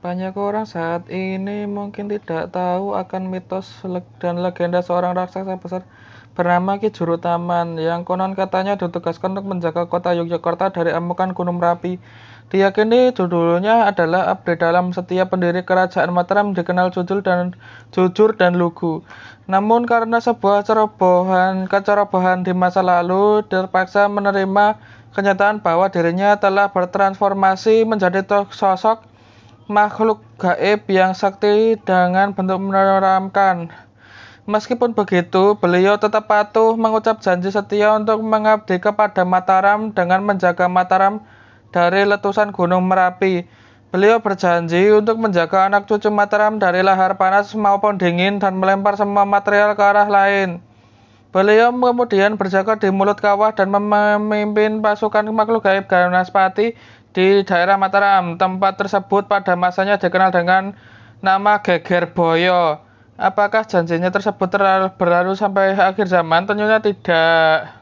Banyak orang saat ini mungkin tidak tahu akan mitos dan legenda seorang raksasa besar bernama Ki Juru Taman yang konon katanya ditugaskan untuk menjaga kota Yogyakarta dari amukan Gunung Merapi. Diyakini judulnya adalah abdi dalam setiap pendiri kerajaan Mataram dikenal jujur dan jujur dan lugu. Namun karena sebuah cerobohan kecerobohan di masa lalu terpaksa menerima kenyataan bahwa dirinya telah bertransformasi menjadi sosok makhluk gaib yang sakti dengan bentuk menyeramkan. Meskipun begitu, beliau tetap patuh mengucap janji setia untuk mengabdi kepada Mataram dengan menjaga Mataram dari letusan Gunung Merapi. Beliau berjanji untuk menjaga anak cucu Mataram dari lahar panas maupun dingin dan melempar semua material ke arah lain. Beliau kemudian berjaga di mulut kawah dan memimpin pasukan makhluk gaib Ganaspati di daerah Mataram. Tempat tersebut pada masanya dikenal dengan nama Geger Boyo. Apakah janjinya tersebut berlalu sampai akhir zaman? Tentunya tidak.